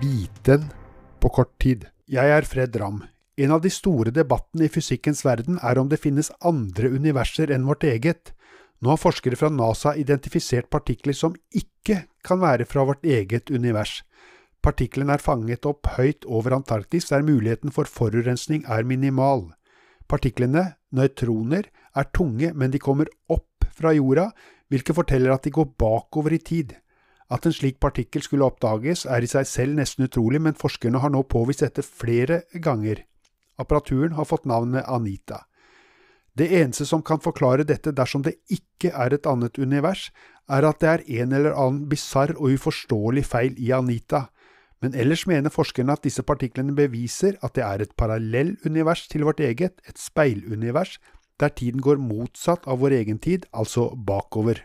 viten på kort tid. Jeg er Fred Ramm. En av de store debattene i fysikkens verden er om det finnes andre universer enn vårt eget. Nå har forskere fra NASA identifisert partikler som ikke kan være fra vårt eget univers. Partiklene er fanget opp høyt over Antarktis, der muligheten for forurensning er minimal. Partiklene, nøytroner, er tunge, men de kommer opp fra jorda, hvilket forteller at de går bakover i tid. At en slik partikkel skulle oppdages, er i seg selv nesten utrolig, men forskerne har nå påvist dette flere ganger. Apparaturen har fått navnet Anita. Det eneste som kan forklare dette dersom det ikke er et annet univers, er at det er en eller annen bisarr og uforståelig feil i Anita, men ellers mener forskerne at disse partiklene beviser at det er et parallellunivers til vårt eget, et speilunivers, der tiden går motsatt av vår egen tid, altså bakover.